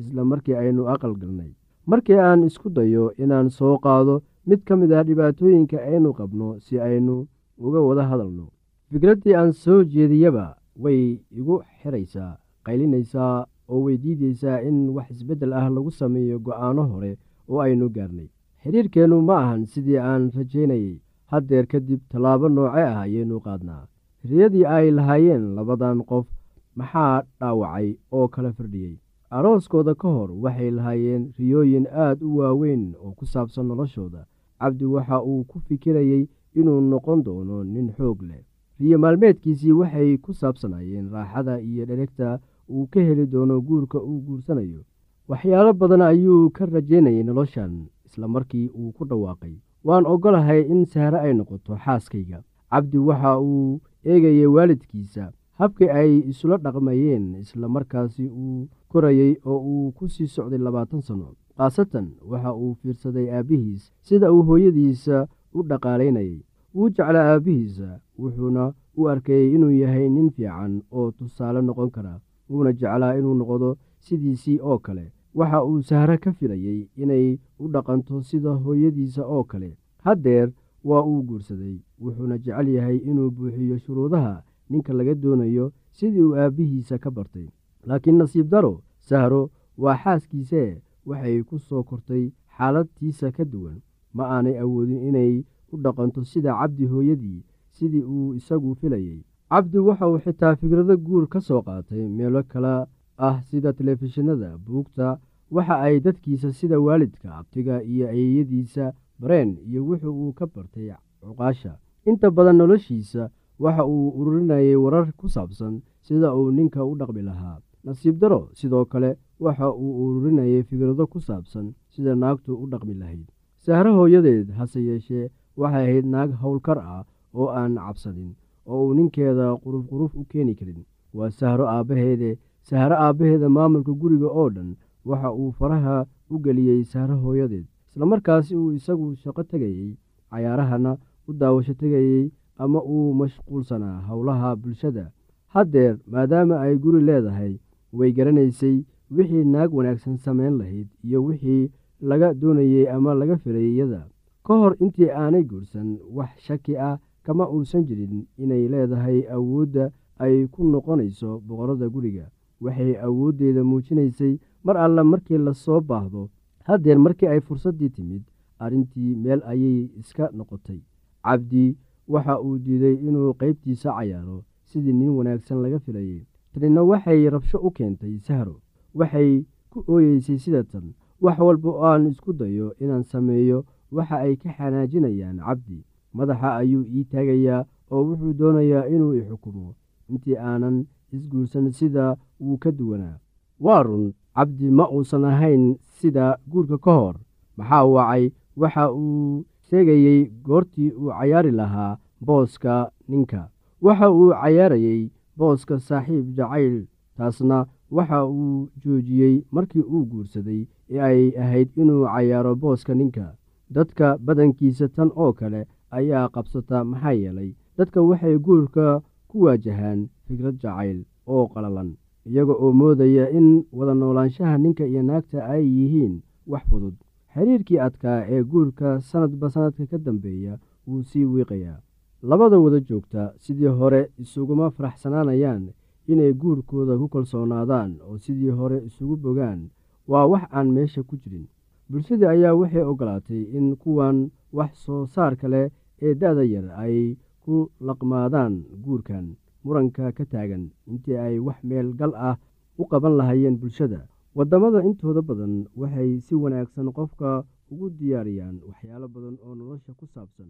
isla markii aynu aqal galnay. Markii aan isku dayo inaan soo qaado mid ka mid ah dhibaatooyinka aynu qabno si aynu uga wada hadalno. Fikraddii aan soo jeediyaba way igu xiraysaa qaylinaysaa oo way diidaysaa in wax isbeddel ah lagu sameeyo go'aano hore oo aynu gaarnay. Xidhiirkeennu ma ahan sidii aan rajaynayay. Haddeer kadib tallaabo nooce ah ayaynu qaadnaa. Riyadii ay lahaayeen labadan qof maxaa dhaawacay oo kala firdhiyey arooskooda ka hor waxay lahaayeen riyooyin aad u waaweyn oo ku saabsan noloshooda. Cabdi waxa uu ku fikirayey inuu noqon doono nin xoog leh. Riyo maalmeedkiisii waxay ku saabsanayeen raaxada iyo dheregta uu ka heli doono guurka uu guursanayo. Waxyaalo badan ayuu ka rajaynayay noloshan isla markii uu ku dhawaaqay. Waan oggolahay in sahre ay noqoto xaaskayga. Cabdi waxa uu eegayay waalidkiisa habkii ay isula dhaqmayeen isla markaasi uu korayey oo uu ku sii socday labaatan sano. Khaasatan waxa uu fiirsaday aabbihiis sida uu hooyadiisa u dhaqaalaynayay. Wuu jeclaa aabbihiisa wuxuuna u arkayey inuu yahay nin fiican oo tusaale noqon kara wuuna jeclaa inuu noqdo sidiisii oo kale. Waxa uu sahre ka filayey inay u dhaqanto sida hooyadiisa oo kale. Haddeer waa uu guursaday wuxuuna jecel yahay inuu buuxiyo shuruudaha ninka laga doonayo sidii uu aabbihiisa ka bartay laakiin nasiib daro sahro waa xaaskiisee waxay ku soo kortay xaaladtiisa ka duwan. Ma aanay awoodin inay u dhaqanto sida cabdi hooyadii sidii uu isagu filayey cabdi waxa uu xitaa fikrado guur ka soo qaatay meelo kale ah sida telefishinada buugta waxa ay dadkiisa sida waalidka abtiga iyo ayeeyadiisa bareen iyo wuxuu uu ka bartay cuqaasha. Inta badan noloshiisa waxa uu ururinayay warar ku saabsan sida uu ninka u dhaqmi lahaa nasiib daro. Sidoo kale waxa uu ururinayay fikrado ku saabsan sida naagtu u dhaqmi lahayd. Sahro hooyadeed hase yeeshee waxay ahayd naag howlkar ah oo aan cabsadin oo uu ninkeeda quruf quruf u keeni karin. Waa sahro aabbaheede. Sahro aabbaheeda maamulka guriga oo dhan waxa uu faraha u geliyey sahro hooyadeed. Islamarkaasi uu isagu shaqo tegayey cayaarahana u daawasho tegayey ama uu mashquulsanaa howlaha bulshada. Haddeer maadaama ay guri leedahay way garanaysay wixii naag wanaagsan samayn lahayd iyo wixii laga doonayey ama laga filayay iyada. Ka hor intii aanay guursan wax shaki ah kama uusan jirin inay leedahay awoodda ay ku noqonayso boqorada guriga. Waxay awooddeeda muujinaysay mar alle markii la soo baahdo haddeer markii ay fursaddii timid arrintii meel ayay iska noqotay. Cabdi waxa uu diiday inuu qaybtiisa cayaaro sidii nin wanaagsan laga filayay tanina waxay rabsho u keentay sahro. Waxay ku ooyeysay sida tan wax walba oo aan isku dayo inaan sameeyo waxa ay ka xanaajinayaan cabdi. Madaxa ayuu ii taagayaa oo wuxuu doonayaa inuu i xukumo. Intii aanan isguursan sida wuu ka duwanaa. Waa run cabdi ma uusan ahayn sida guurka ka hor. Maxaa wacay waxa uu sheegayey goortii uu cayaari lahaa booska ninka. Waxa uu cayaarayey booska saaxiib jacayl taasna waxa uu joojiyey markii uu guursaday ee ay ahayd inuu cayaaro booska ninka. Dadka badankiisa tan oo kale ayaa qabsata maxaa yeelay dadka waxay guurka ku waajahaan fikrad jacayl oo qalalan iyaga oo moodaya in wada noolaanshaha ninka iyo naagta ay yihiin wax fudud. Xiriirkii adkaa ee guurka sanadba sanadka ka dambeeya wuu sii wiiqayaa labada wada joogta sidii hore isuguma faraxsanaanayaan inay guurkooda ku kalsoonaadaan oo sidii hore isugu bogaan waa wax aan meesha ku jirin. Bulshadii ayaa waxay ogolaatay in kuwan wax soo saarka leh ee da-da yar ay ku laqmaadaan guurkan muranka ka taagan intii ay wax meel gal ah u qaban lahaayeen bulshada. Waddamada intooda badan waxay si wanaagsan qofka ugu diyaariyaan waxyaalo badan oo nolosha ku saabsan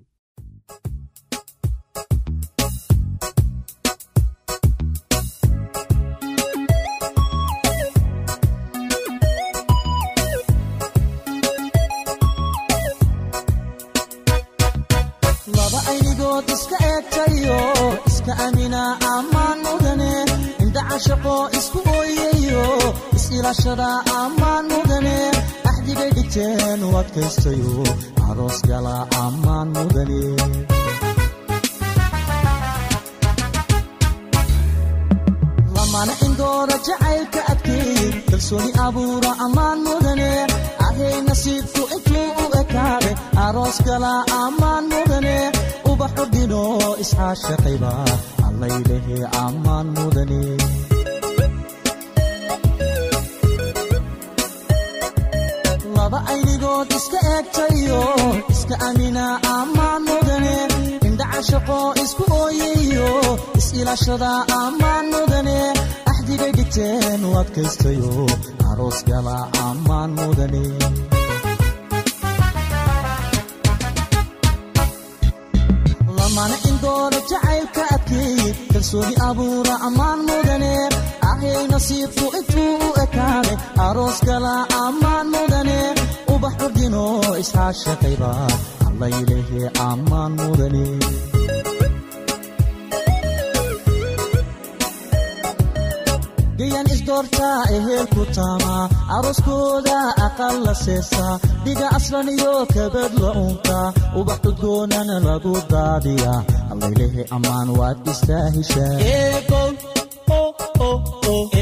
shaqo isku ooyayo is-ilaashada ammaan mudane axdigay dhigteen u adkaystayo aroos gala ammaan mudane lamana indooda jacaylka adkeey kalsooni abuura ammaan mudane ahay nasiibku intuu u ekaade aroos gala ammaan mudane ubaxu dhino isxaashaqayba allaylehe ammaan mudane laba aynigood iska eegtayo iska amina ammaan mudane indhaca shaqo isku ooyayo is-ilaashada ammaan mudane axdigay dhigteen u adkaystayo aroos gala ammaan mudane lamana indooda jacaylka adkeeye kalsooni abuura ammaan mudane ahay nasiibku intuu u ekaade aroos gala ammaan mudane ubax urdino isxaashaqayba allaylehe ammaan mudane. Gayan isdoortaa ehelku taamaa arooskooda aqal la seesaa dhiga aslan iyo kabad la untaa ubax cudgoonana lagu daadiyaa allaylehe ammaan waad istaahishaa u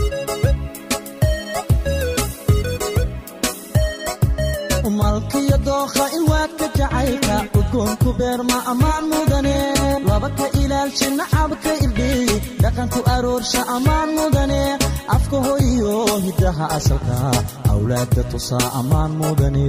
udgoonku beerma ammaan mudane? Laba ka ilaalsha nacabka irdhiyi dhaqanku aroorsha ammaan mudane? Afka hoyo hiddaha asalka awlaadda tusaa ammaan mudane.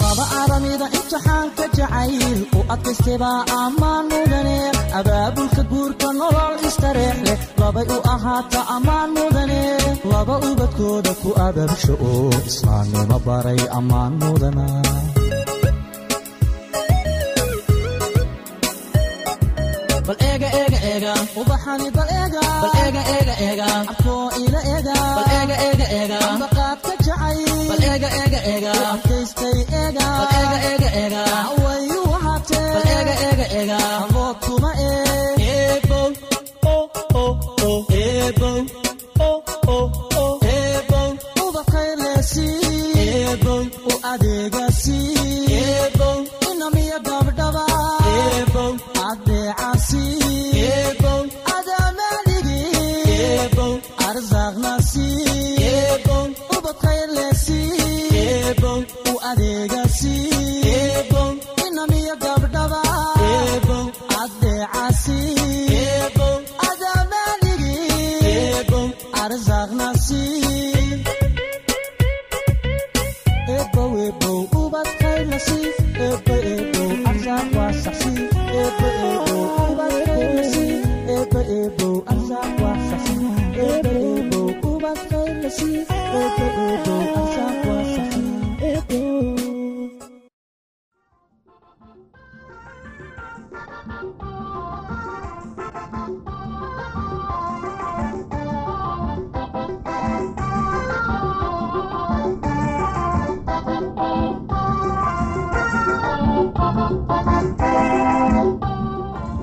Laba aramida imtixaanka jacayl u adkaystebaa ammaan mudane abaabulka guurka nolol istareex leh labay u ahaata ammaan mudane laba ubadkooda ku ababsha oo islaamnimo baray ammaan mudana ubaxani bal eega. Bal eega eega eega. Abkoo ila eega. Bal eega eega eega. Ambaqaadka jacay bal eega bal eega eega eega wayu wahaatee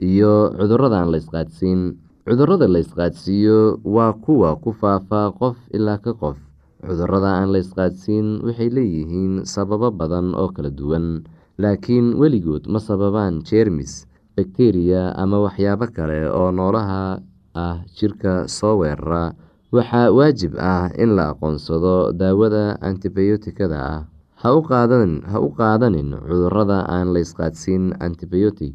iyo cudurrada aan la cudurrada la isqaadsiiyo waa kuwa ku faafa qof ilaa ka qof. Cudurada aan la isqaadsiin waxay leeyihiin sababo badan oo kala duwan. Laakiin weligood ma sababaan jeermis bakteriya ama waxyaabo kale oo noolaha ah jirka soo weerara. Waxaa waajib ah in la aqoonsado daawada antibiyootikada ah. Ha u qaadanin cudurrada aan la isqaadsiin antibiyootic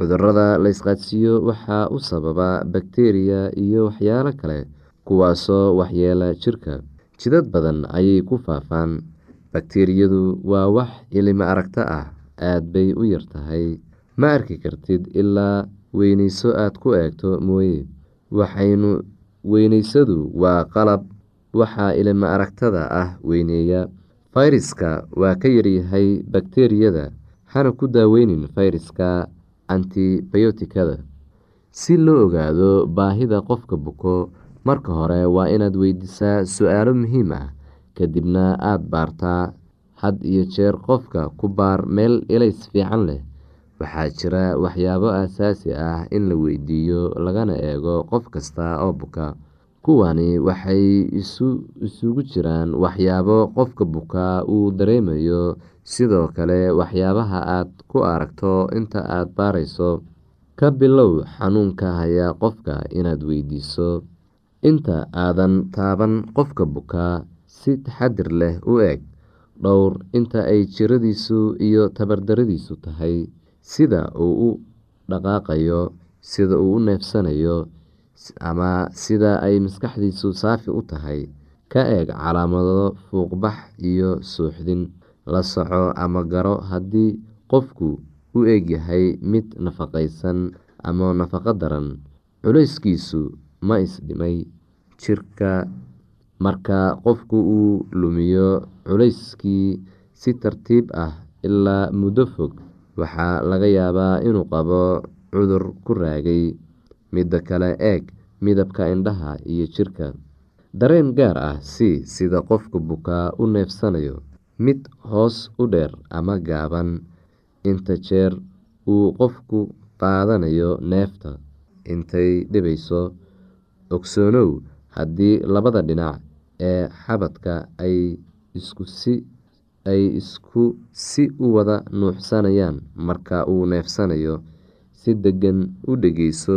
cudurrada la isqaadsiiyo waxaa u sababa bakteriya iyo waxyaalo kale kuwaasoo waxyeela jirka. Jidad badan ayay ku faafaan. Bakteriyadu waa wax ilimo aragto ah aad bay u yar tahay. Ma arki kartid ilaa weyneyso aad ku eegto mooye. Waxaynu weyneysadu waa qalab waxaa ilimo aragtada ah weyneeya. Fayraska waa ka yaryahay bakteriyada hana ku daaweynin fayraska antibiyootikada si loo ogaado baahida qofka buko marka hore waa inaad weydiisaa su'aalo muhiim ah kadibna aada baartaa had iyo jeer qofka ku baar meel elays fiican leh. Waxaa jira waxyaabo aasaasi ah in la weydiiyo lagana eego qof kasta oo buka kuwani waxay isugu jiraan waxyaabo qofka bukaa uu dareemayo. Sidoo kale waxyaabaha aad ku aragto inta aada baarayso ka bilow xanuunka haya qofka inaad weydiiso. Inta aadan taaban qofka bukaa si taxadir leh u eg dhowr inta ay jiradiisu iyo tabardaradiisu tahay. Sida uu u dhaqaaqayo sida uu u neefsanayo ama sida ay maskaxdiisu saafi u tahay ka eeg calaamado fuuqbax iyo suuxdin la soco ama garo haddii qofku u egyahay mid nafaqaysan ama nafaqo daran culayskiisu ma isdhimay jirka. Marka qofku uu lumiyo culayskii si tartiib ah ilaa muddo fog waxaa laga yaabaa inuu qabo cudur ku raagay midda kale eeg midabka indhaha iyo jirka. Dareen gaar ah si sida qofka bukaa u neefsanayo mid hoos u dheer ama gaaban. Inta jeer uu qofku qaadanayo neefta intay dhibayso. Ogsoonow haddii labada dhinac ee xabadka ay isku si u wada nuuxsanayaan marka uu neefsanayo si deggan u dhegeyso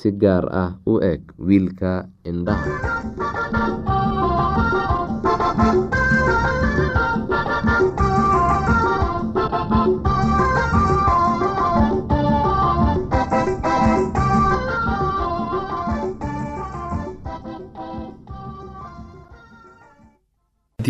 si gaar ah u eg wiilka indhaha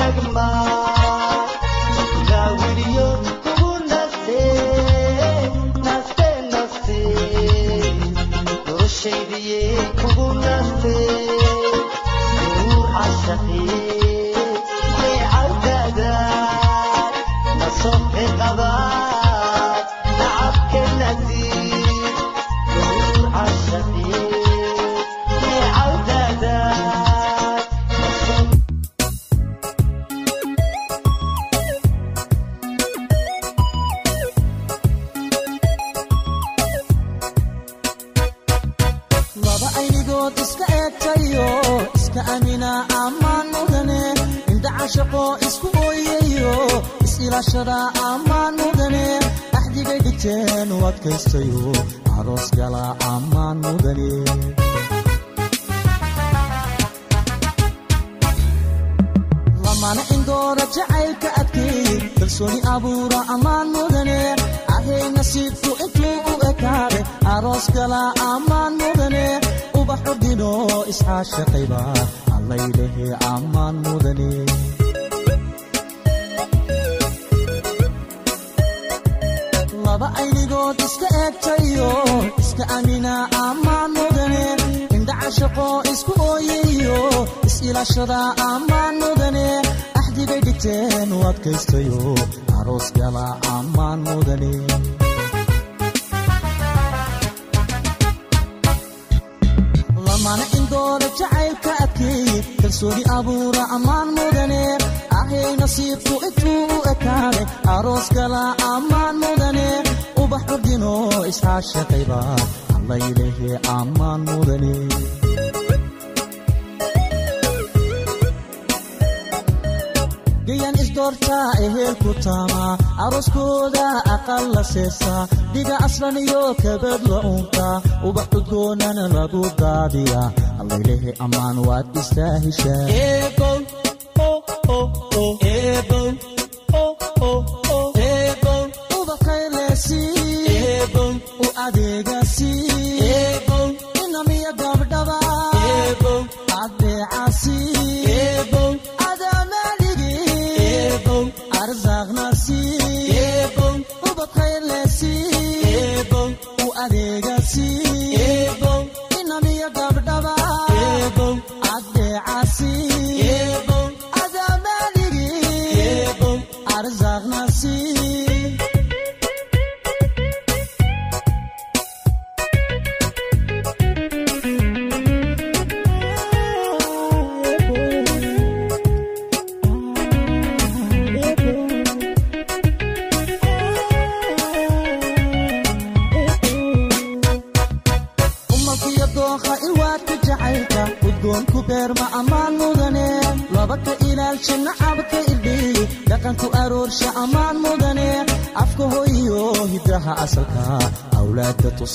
نجمه mudane lamana indoora jacaylka ammaan mudane. Ahay nasiibku intuu u ekaaday aroos gala ammaan mudane. Ubax ordino isxaashaqayba allaylehe ammaan mudane. Laba aynigood iska eegtayo iska amina ammaan mudane indhacashaqo isku ooyayo is-ilaashada ammaan mudane axdigay dhigteen u adkaystayo aroos gala ammaan mudane lamana indooda jacaylka adkeey kalsooni abuura ammaan mudane ahay nasiibku intuu u ekaaday aroos gala ammaan mudane ubax ordino isxaashaqayba allaylehe ammaan mudane gayan isdoortaa ehelku taamaa arooskooda aqal la seesaa dhiga aslan iyo kabad la uuntaa ubax udgoonana lagu daadiyaa allaylehe ammaan waad istaahishaa u adeegasi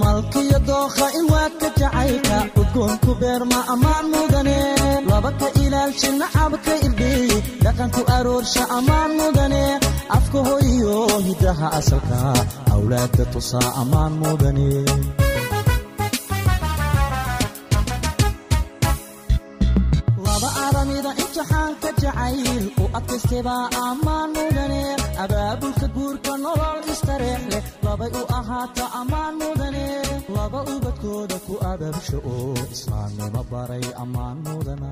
malkiyo dookha ilwaadka jacaylka udgoonku beerma ammaan mudane. Laba ka ilaalsha nacabka irdhiy dhaqanku aroorsha ammaan mudane. Afka hoyiyo hiddaha asalka awlaadka tusaa ammaan mudane. Imtixaanka jacayl u adkaystebaa ammaan mudane. Abaabulka guurka nolol istareex leh labay u ahaata ammaan mudane. Laba ubadkooda ku abaabsha oo islaamnimo baray ammaan mudana